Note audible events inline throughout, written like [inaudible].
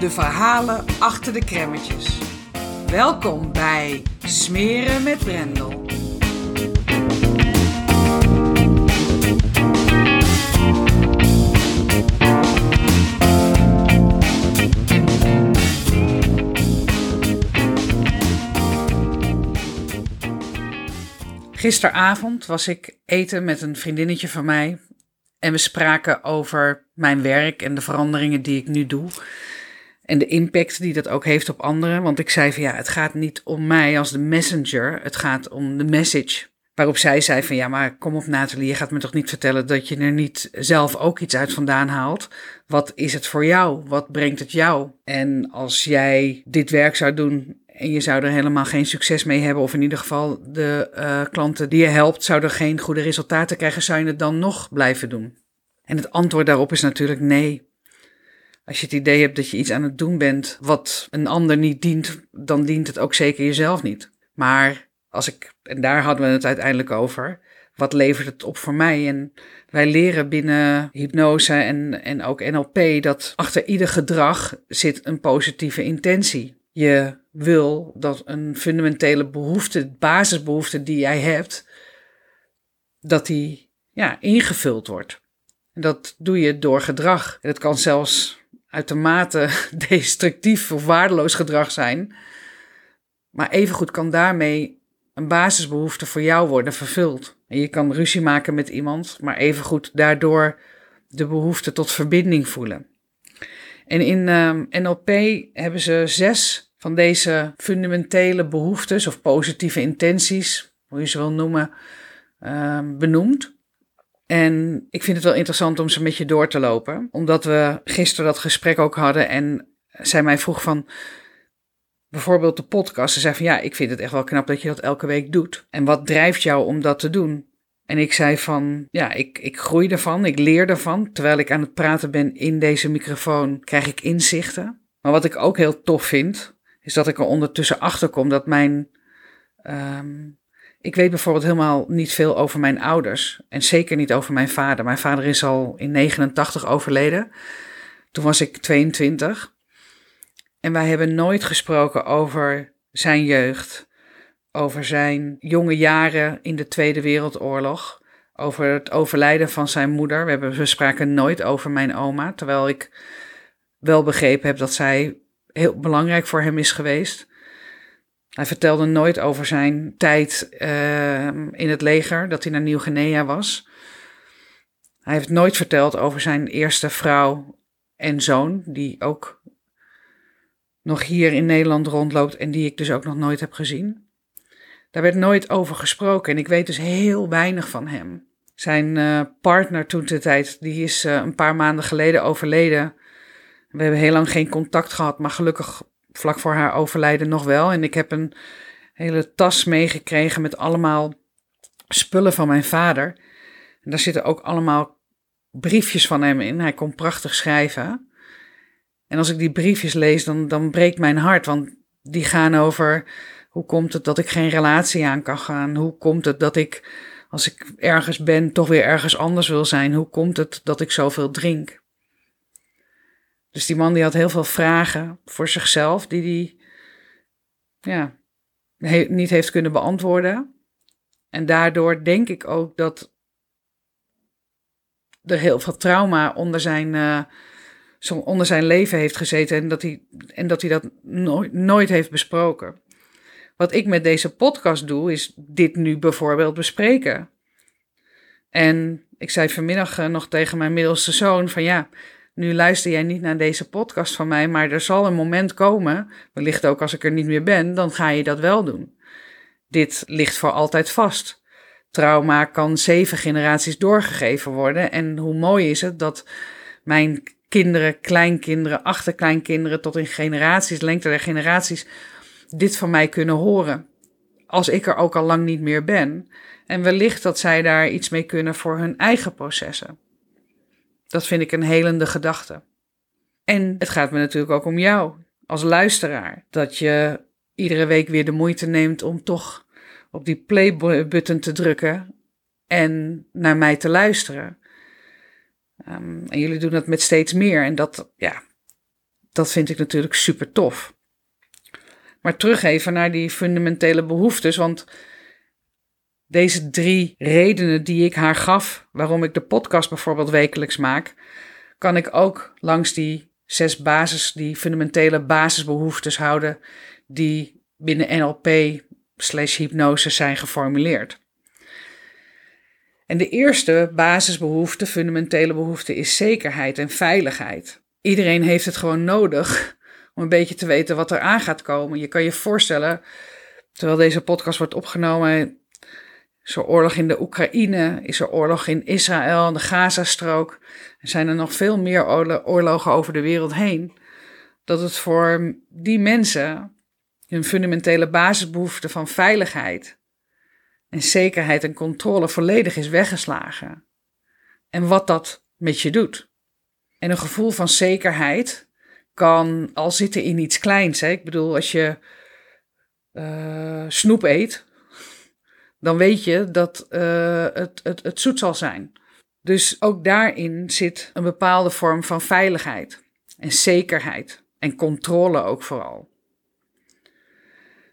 de verhalen achter de kremmetjes. Welkom bij Smeren met Brendel. Gisteravond was ik eten met een vriendinnetje van mij en we spraken over mijn werk en de veranderingen die ik nu doe. En de impact die dat ook heeft op anderen. Want ik zei van ja, het gaat niet om mij als de messenger. Het gaat om de message. Waarop zij zei van ja, maar kom op Nathalie, je gaat me toch niet vertellen dat je er niet zelf ook iets uit vandaan haalt. Wat is het voor jou? Wat brengt het jou? En als jij dit werk zou doen en je zou er helemaal geen succes mee hebben, of in ieder geval de uh, klanten die je helpt zouden geen goede resultaten krijgen, zou je het dan nog blijven doen? En het antwoord daarop is natuurlijk nee. Als je het idee hebt dat je iets aan het doen bent wat een ander niet dient, dan dient het ook zeker jezelf niet. Maar als ik, en daar hadden we het uiteindelijk over, wat levert het op voor mij? En wij leren binnen hypnose en, en ook NLP dat achter ieder gedrag zit een positieve intentie. Je wil dat een fundamentele behoefte, basisbehoefte die jij hebt, dat die ja, ingevuld wordt. En dat doe je door gedrag. En het kan zelfs uitermate [laughs] destructief of waardeloos gedrag zijn. Maar evengoed kan daarmee een basisbehoefte voor jou worden vervuld. En je kan ruzie maken met iemand, maar evengoed daardoor de behoefte tot verbinding voelen. En in ehm, NLP hebben ze zes van deze fundamentele behoeftes of positieve intenties, hoe je ze wil noemen, um, benoemd. En ik vind het wel interessant om ze met je door te lopen, omdat we gisteren dat gesprek ook hadden en zij mij vroeg van bijvoorbeeld de podcast. Ze zei van ja, ik vind het echt wel knap dat je dat elke week doet. En wat drijft jou om dat te doen? En ik zei van ja, ik, ik groei ervan, ik leer ervan. Terwijl ik aan het praten ben in deze microfoon, krijg ik inzichten. Maar wat ik ook heel tof vind, is dat ik er ondertussen achter kom dat mijn um, ik weet bijvoorbeeld helemaal niet veel over mijn ouders. En zeker niet over mijn vader. Mijn vader is al in 89 overleden. Toen was ik 22. En wij hebben nooit gesproken over zijn jeugd. Over zijn jonge jaren in de Tweede Wereldoorlog. Over het overlijden van zijn moeder. We, hebben, we spraken nooit over mijn oma. Terwijl ik wel begrepen heb dat zij heel belangrijk voor hem is geweest. Hij vertelde nooit over zijn tijd uh, in het leger, dat hij naar Nieuw-Guinea was. Hij heeft nooit verteld over zijn eerste vrouw en zoon, die ook nog hier in Nederland rondloopt en die ik dus ook nog nooit heb gezien. Daar werd nooit over gesproken en ik weet dus heel weinig van hem. Zijn uh, partner toen de tijd, die is uh, een paar maanden geleden overleden. We hebben heel lang geen contact gehad, maar gelukkig vlak voor haar overlijden nog wel. En ik heb een hele tas meegekregen met allemaal spullen van mijn vader. En daar zitten ook allemaal briefjes van hem in. Hij kon prachtig schrijven. En als ik die briefjes lees, dan, dan breekt mijn hart. Want die gaan over hoe komt het dat ik geen relatie aan kan gaan? Hoe komt het dat ik, als ik ergens ben, toch weer ergens anders wil zijn? Hoe komt het dat ik zoveel drink? Dus die man die had heel veel vragen voor zichzelf die hij ja, niet heeft kunnen beantwoorden. En daardoor denk ik ook dat er heel veel trauma onder zijn, zo onder zijn leven heeft gezeten en dat hij, en dat, hij dat nooit, nooit heeft besproken. Wat ik met deze podcast doe, is dit nu bijvoorbeeld bespreken. En ik zei vanmiddag eh, nog tegen mijn middelste zoon van ja, nu luister jij niet naar deze podcast van mij, maar er zal een moment komen, wellicht ook als ik er niet meer ben, dan ga je dat wel doen. Dit ligt voor altijd vast. Trauma kan zeven generaties doorgegeven worden en hoe mooi is het dat mijn kinderen, kleinkinderen, achterkleinkinderen tot in generaties, lengte der generaties, dit van mij kunnen horen. Als ik er ook al lang niet meer ben. En wellicht dat zij daar iets mee kunnen voor hun eigen processen. Dat vind ik een helende gedachte. En het gaat me natuurlijk ook om jou als luisteraar. Dat je iedere week weer de moeite neemt om toch op die play-button te drukken en naar mij te luisteren. Um, en jullie doen dat met steeds meer. En dat, ja, dat vind ik natuurlijk super tof. Maar terug even naar die fundamentele behoeftes. Want deze drie redenen die ik haar gaf, waarom ik de podcast bijvoorbeeld wekelijks maak, kan ik ook langs die zes basis, die fundamentele basisbehoeftes houden, die binnen NLP slash hypnose zijn geformuleerd. En de eerste basisbehoefte, fundamentele behoefte, is zekerheid en veiligheid. Iedereen heeft het gewoon nodig om een beetje te weten wat er aan gaat komen. Je kan je voorstellen, terwijl deze podcast wordt opgenomen, is er oorlog in de Oekraïne, is er oorlog in Israël, de Gazastrook. Er zijn er nog veel meer oorlogen over de wereld heen. Dat het voor die mensen hun fundamentele basisbehoefte van veiligheid en zekerheid en controle volledig is weggeslagen. En wat dat met je doet. En een gevoel van zekerheid kan al zitten in iets kleins. Hè? Ik bedoel, als je uh, snoep eet, dan weet je dat uh, het, het, het zoet zal zijn. Dus ook daarin zit een bepaalde vorm van veiligheid en zekerheid en controle ook vooral.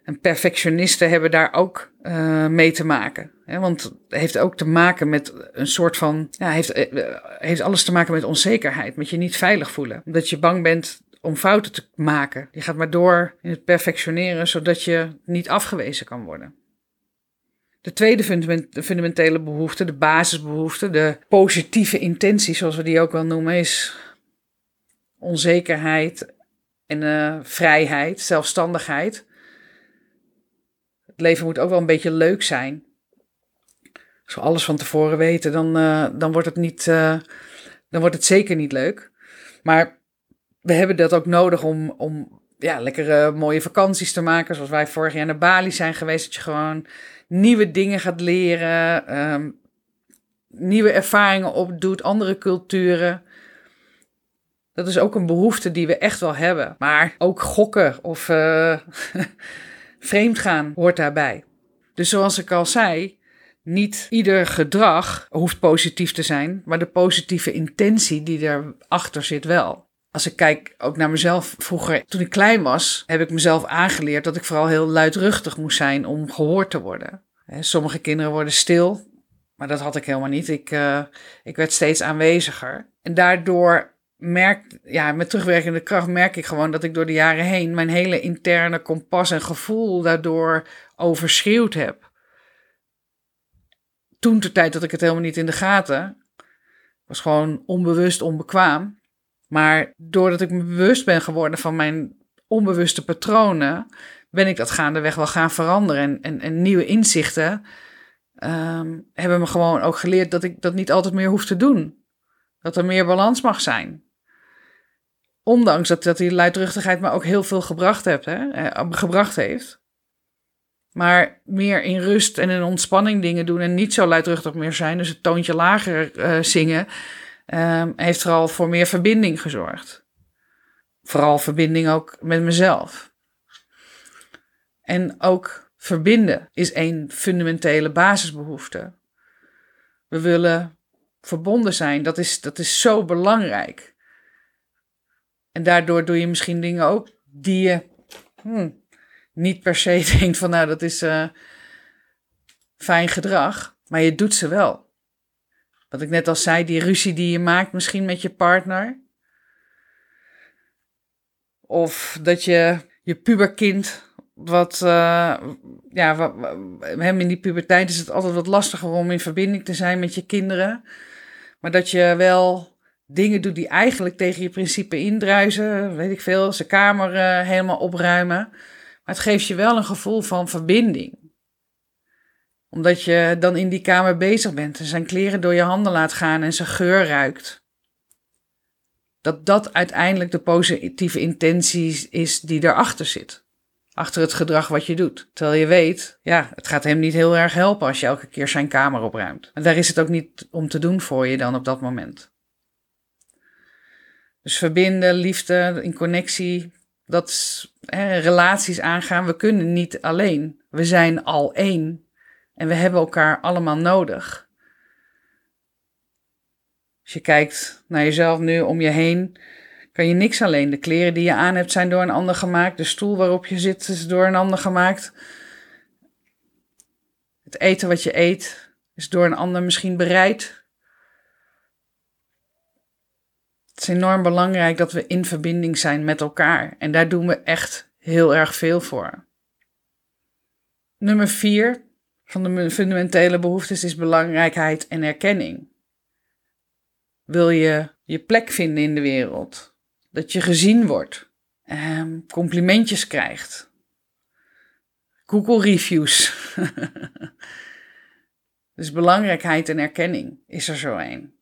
En perfectionisten hebben daar ook uh, mee te maken. Hè? Want het heeft ook te maken met een soort van. Ja, heeft, heeft alles te maken met onzekerheid, met je niet veilig voelen. Omdat je bang bent om fouten te maken. Je gaat maar door in het perfectioneren, zodat je niet afgewezen kan worden. De tweede fundamentele behoefte, de basisbehoefte, de positieve intentie, zoals we die ook wel noemen, is onzekerheid en uh, vrijheid, zelfstandigheid. Het leven moet ook wel een beetje leuk zijn. Als we alles van tevoren weten, dan, uh, dan, wordt het niet, uh, dan wordt het zeker niet leuk. Maar we hebben dat ook nodig om, om ja, lekkere mooie vakanties te maken. Zoals wij vorig jaar naar Bali zijn geweest. Dat je gewoon nieuwe dingen gaat leren. Um, nieuwe ervaringen opdoet. Andere culturen. Dat is ook een behoefte die we echt wel hebben. Maar ook gokken of uh, [laughs] vreemd gaan hoort daarbij. Dus zoals ik al zei, niet ieder gedrag hoeft positief te zijn, maar de positieve intentie die erachter zit wel als ik kijk ook naar mezelf vroeger, toen ik klein was, heb ik mezelf aangeleerd dat ik vooral heel luidruchtig moest zijn om gehoord te worden. Sommige kinderen worden stil, maar dat had ik helemaal niet. Ik, uh, ik werd steeds aanweziger. En daardoor merk, ja, met terugwerkende kracht merk ik gewoon dat ik door de jaren heen mijn hele interne kompas en gevoel daardoor overschreeuwd heb. Toen de tijd dat ik het helemaal niet in de gaten, was gewoon onbewust onbekwaam. Maar doordat ik me bewust ben geworden van mijn onbewuste patronen, ben ik dat gaandeweg wel gaan veranderen. En, en, en nieuwe inzichten um, hebben me gewoon ook geleerd dat ik dat niet altijd meer hoef te doen. Dat er meer balans mag zijn. Ondanks dat, dat die luidruchtigheid me ook heel veel gebracht, hebt, hè, eh, gebracht heeft. Maar meer in rust en in ontspanning dingen doen en niet zo luidruchtig meer zijn. Dus het toontje lager uh, zingen um, heeft vooral voor meer verbinding gezorgd. Vooral verbinding ook met mezelf. En ook verbinden is een fundamentele basisbehoefte. We willen verbonden zijn, dat is, dat is zo belangrijk. En daardoor doe je misschien dingen ook die je hmm, niet per se [laughs] denkt van nou dat is uh, fijn gedrag, maar je doet ze wel. Wat ik net al zei, die ruzie die je maakt misschien met je partner. Of dat je je puberkind wat, uh, ja, wat, hem in die puberteit is het altijd wat lastiger om in verbinding te zijn met je kinderen. Maar dat je wel dingen doet die eigenlijk tegen je principe indruisen. Weet ik veel, zijn kamer uh, helemaal opruimen. Maar het geeft je wel een gevoel van verbinding. Omdat je dan in die kamer bezig bent en zijn kleren door je handen laat gaan en zijn geur ruikt. Dat dat uiteindelijk de positieve intentie is die erachter zit achter het gedrag wat je doet. Terwijl je weet, ja, het gaat hem niet heel erg helpen als je elke keer zijn kamer opruimt. En daar is het ook niet om te doen voor je dan op dat moment. Dus verbinden, liefde, in connectie, dat hè, relaties aangaan. We kunnen niet alleen. We zijn al één. En we hebben elkaar allemaal nodig. Als je kijkt naar jezelf nu om je heen, kan je niks alleen. De kleren die je aan hebt zijn door een ander gemaakt. De stoel waarop je zit is door een ander gemaakt. Het eten wat je eet is door een ander misschien bereid. Het is enorm belangrijk dat we in verbinding zijn met elkaar. En daar doen we echt heel erg veel voor. Nummer vier van de fundamentele behoeftes is belangrijkheid en erkenning. Wil je je plek vinden in de wereld? dat je gezien wordt, ehm, complimentjes krijgt, Google reviews. [laughs] dus belangrijkheid en erkenning is er zo een.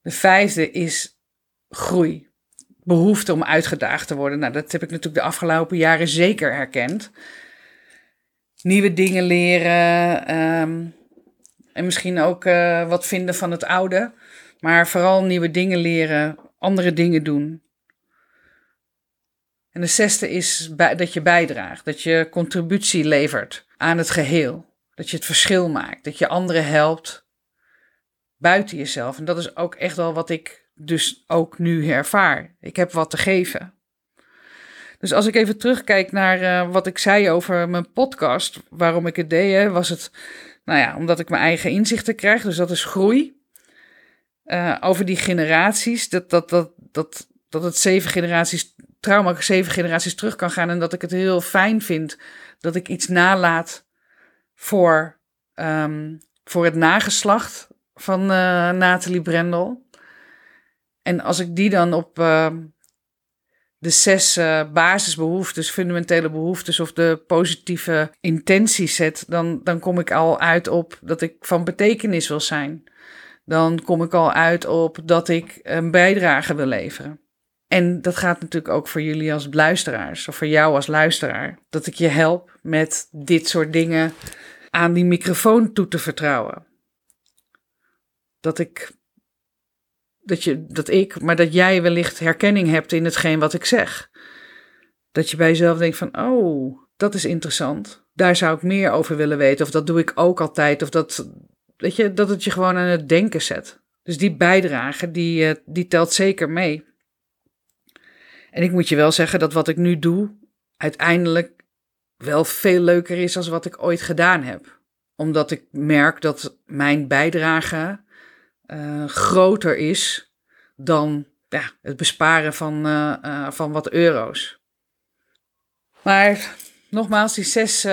De vijfde is groei. Behoefte om uitgedaagd te worden. Nou, dat heb ik natuurlijk de afgelopen jaren zeker herkend. Nieuwe dingen leren. Ehm, en misschien ook uh, wat vinden van het oude. Maar vooral nieuwe dingen leren andere dingen doen. En de zesde is dat je bijdraagt, dat je contributie levert aan het geheel. Dat je het verschil maakt, dat je anderen helpt buiten jezelf. En dat is ook echt wel wat ik dus ook nu ervaar. Ik heb wat te geven. Dus als ik even terugkijk naar uh, wat ik zei over mijn podcast, waarom ik het deed, was het, nou ja, omdat ik mijn eigen inzichten krijg. Dus dat is groei. Uh, over die generaties, dat, dat, dat, dat, dat het zeven generaties, trauma zeven generaties terug kan gaan. En dat ik het heel fijn vind dat ik iets nalaat voor, um, voor het nageslacht van uh, Nathalie Brendel. En als ik die dan op uh, de zes uh, basisbehoeftes, fundamentele behoeftes of de positieve intenties zet, dan, dan kom ik al uit op dat ik van betekenis wil zijn dan kom ik al uit op dat ik een bijdrage wil leveren. En dat gaat natuurlijk ook voor jullie als luisteraars, of voor jou als luisteraar, dat ik je help met dit soort dingen aan die microfoon toe te vertrouwen. Dat ik, dat, je, dat ik, maar dat jij wellicht herkenning hebt in hetgeen wat ik zeg. Dat je bij jezelf denkt van, oh, dat is interessant. Daar zou ik meer over willen weten. Of dat doe ik ook altijd. Of dat, weet je, dat het je gewoon aan het denken zet. Dus die bijdrage, die, eh, die telt zeker mee. En ik moet je wel zeggen dat wat ik nu doe, uiteindelijk wel veel leuker is dan wat ik ooit gedaan heb. Omdat ik merk dat mijn bijdrage uh, groter is dan ja, het besparen van, uh, van wat euro's. Maar nogmaals, die zes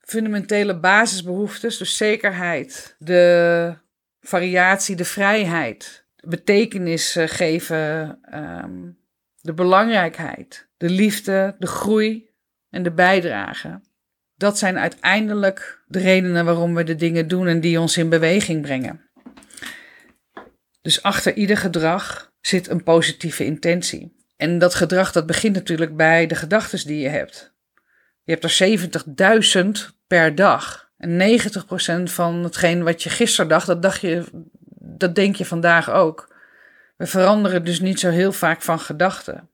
fundamentele basisbehoeftes, dus zekerheid, de variatie, de vrijheid, betekenis geven, um, de belangrijkheid, de liefde, de groei en de bijdrage. Dat zijn uiteindelijk de redenen waarom we de dingen doen en die ons in beweging brengen. Dus achter ieder gedrag zit een positieve intentie. En dat gedrag dat begint natuurlijk bij de gedachten die je hebt. Je hebt er 70.000 per dag. En 90% van hetgeen wat je gisteren dacht, dat, dacht je, dat denk je vandaag ook. We veranderen dus niet zo heel vaak van gedachten.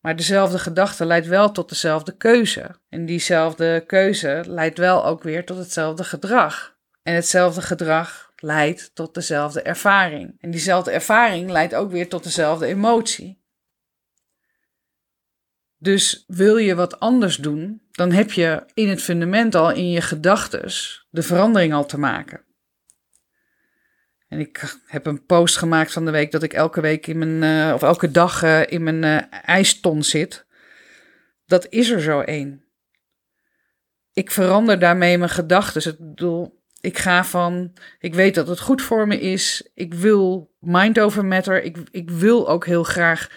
Maar dezelfde gedachte leidt wel tot dezelfde keuze. En diezelfde keuze leidt wel ook weer tot hetzelfde gedrag. En hetzelfde gedrag leidt tot dezelfde ervaring. En diezelfde ervaring leidt ook weer tot dezelfde emotie. Dus wil je wat anders doen, dan heb je in het fundament al in je gedachtes de verandering al te maken. En ik heb een post gemaakt van de week dat ik elke week in mijn, uh, of elke dag uh, in mijn uh, ijston zit. Dat is er zo één. Ik verander daarmee mijn gedachten. Ik bedoel, ik ga van, ik weet dat het goed voor me is. Ik wil mind over matter. Ik, ik wil ook heel graag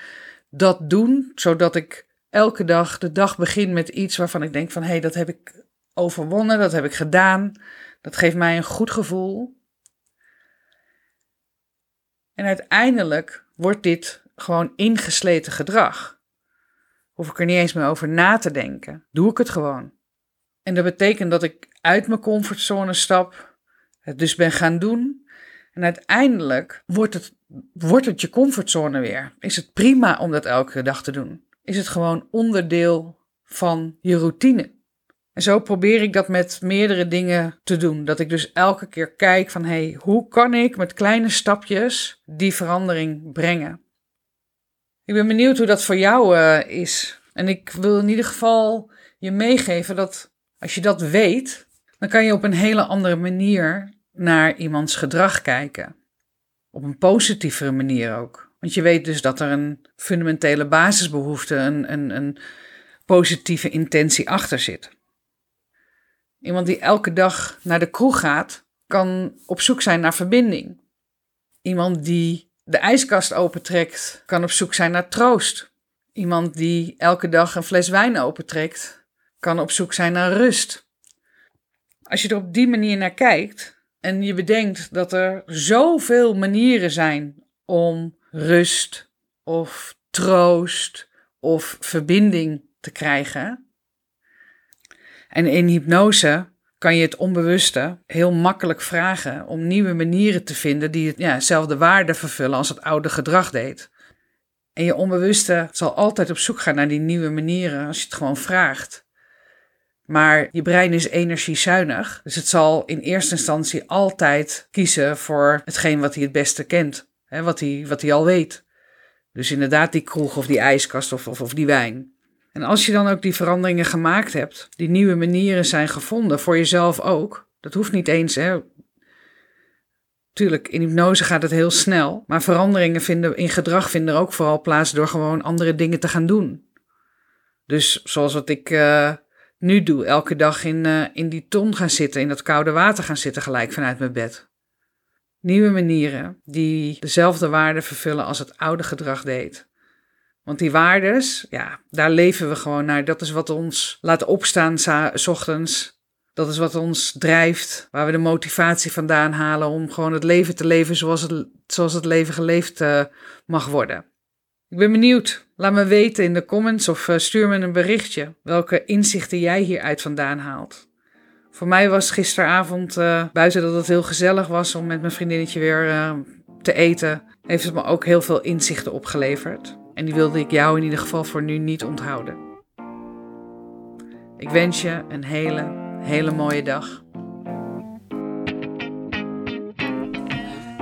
dat doen, zodat ik elke dag de dag begin met iets waarvan ik denk van, hé, hey, dat heb ik overwonnen, dat heb ik gedaan. Dat geeft mij een goed gevoel. En uiteindelijk wordt dit gewoon ingesleten gedrag. Hoef ik er niet eens meer over na te denken. Doe ik het gewoon. En dat betekent dat ik uit mijn comfortzone stap, het dus ben gaan doen. En uiteindelijk wordt het, wordt het je comfortzone weer. Is het prima om dat elke dag te doen? Is het gewoon onderdeel van je routine? En zo probeer ik dat met meerdere dingen te doen. Dat ik dus elke keer kijk van hé, hey, hoe kan ik met kleine stapjes die verandering brengen? Ik ben benieuwd hoe dat voor jou uh, is. En ik wil in ieder geval je meegeven dat als je dat weet, dan kan je op een hele andere manier naar iemands gedrag kijken. Op een positievere manier ook. Want je weet dus dat er een fundamentele basisbehoefte, een, een, een positieve intentie achter zit. Iemand die elke dag naar de kroeg gaat, kan op zoek zijn naar verbinding. Iemand die de ijskast opentrekt, kan op zoek zijn naar troost. Iemand die elke dag een fles wijn opentrekt, kan op zoek zijn naar rust. Als je er op die manier naar kijkt en je bedenkt dat er zoveel manieren zijn om rust of troost of verbinding te krijgen, en in hypnose kan je het onbewuste heel makkelijk vragen om nieuwe manieren te vinden die ja, hetzelfde waarde vervullen als het oude gedrag deed. En je onbewuste zal altijd op zoek gaan naar die nieuwe manieren als je het gewoon vraagt. Maar je brein is energiezuinig, dus het zal in eerste instantie altijd kiezen voor hetgeen wat hij het beste kent, hè, wat, hij, wat hij al weet. Dus inderdaad die kroeg of die ijskast of, of, of die wijn. En als je dan ook die veranderingen gemaakt hebt, die nieuwe manieren zijn gevonden, voor jezelf ook, dat hoeft niet eens, hè. Tuurlijk, in hypnose gaat het heel snel, maar veranderingen vinden, in gedrag vinden er ook vooral plaats door gewoon andere dingen te gaan doen. Dus zoals wat ik uh, nu doe, elke dag in, uh, in die ton gaan zitten, in dat koude water gaan zitten gelijk vanuit mijn bed. Nieuwe manieren die dezelfde waarde vervullen als het oude gedrag deed. Want die waardes, ja, daar leven we gewoon naar. Dat is wat ons laat opstaan s ochtends. Dat is wat ons drijft, waar we de motivatie vandaan halen om gewoon het leven te leven zoals het, zoals het leven geleefd uh, mag worden. Ik ben benieuwd. Laat me weten in de comments of uh, stuur me een berichtje welke inzichten jij hieruit vandaan haalt. Voor mij was gisteravond, uh, buiten dat het heel gezellig was om met mijn vriendinnetje weer te eten, heeft het me ook heel veel inzichten opgeleverd. En die wilde ik jou in ieder geval voor nu niet onthouden. Ik wens je een hele, hele mooie dag.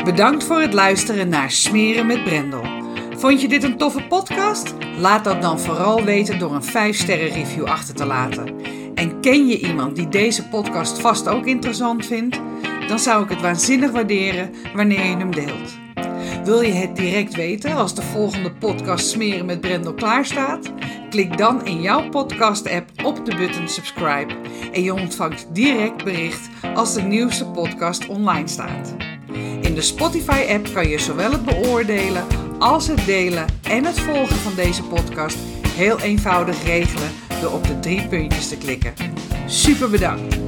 Bedankt voor het luisteren naar Smeren met Brendel. Vond je dit een toffe podcast? Laat dat dan vooral weten door een 5-sterren review achter te laten. En ken je iemand die deze podcast vast ook interessant vindt? Dan zou ik het waanzinnig waarderen wanneer je hem deelt. Wil je het direct weten als de volgende podcast Smeren met Brendel klaar staat? Klik dan in jouw podcast-app op de button subscribe en je ontvangt direct bericht als de nieuwste podcast online staat. In de Spotify-app kan je zowel het beoordelen als het delen en het volgen van deze podcast heel eenvoudig regelen door op de drie puntjes te klikken. Super bedankt!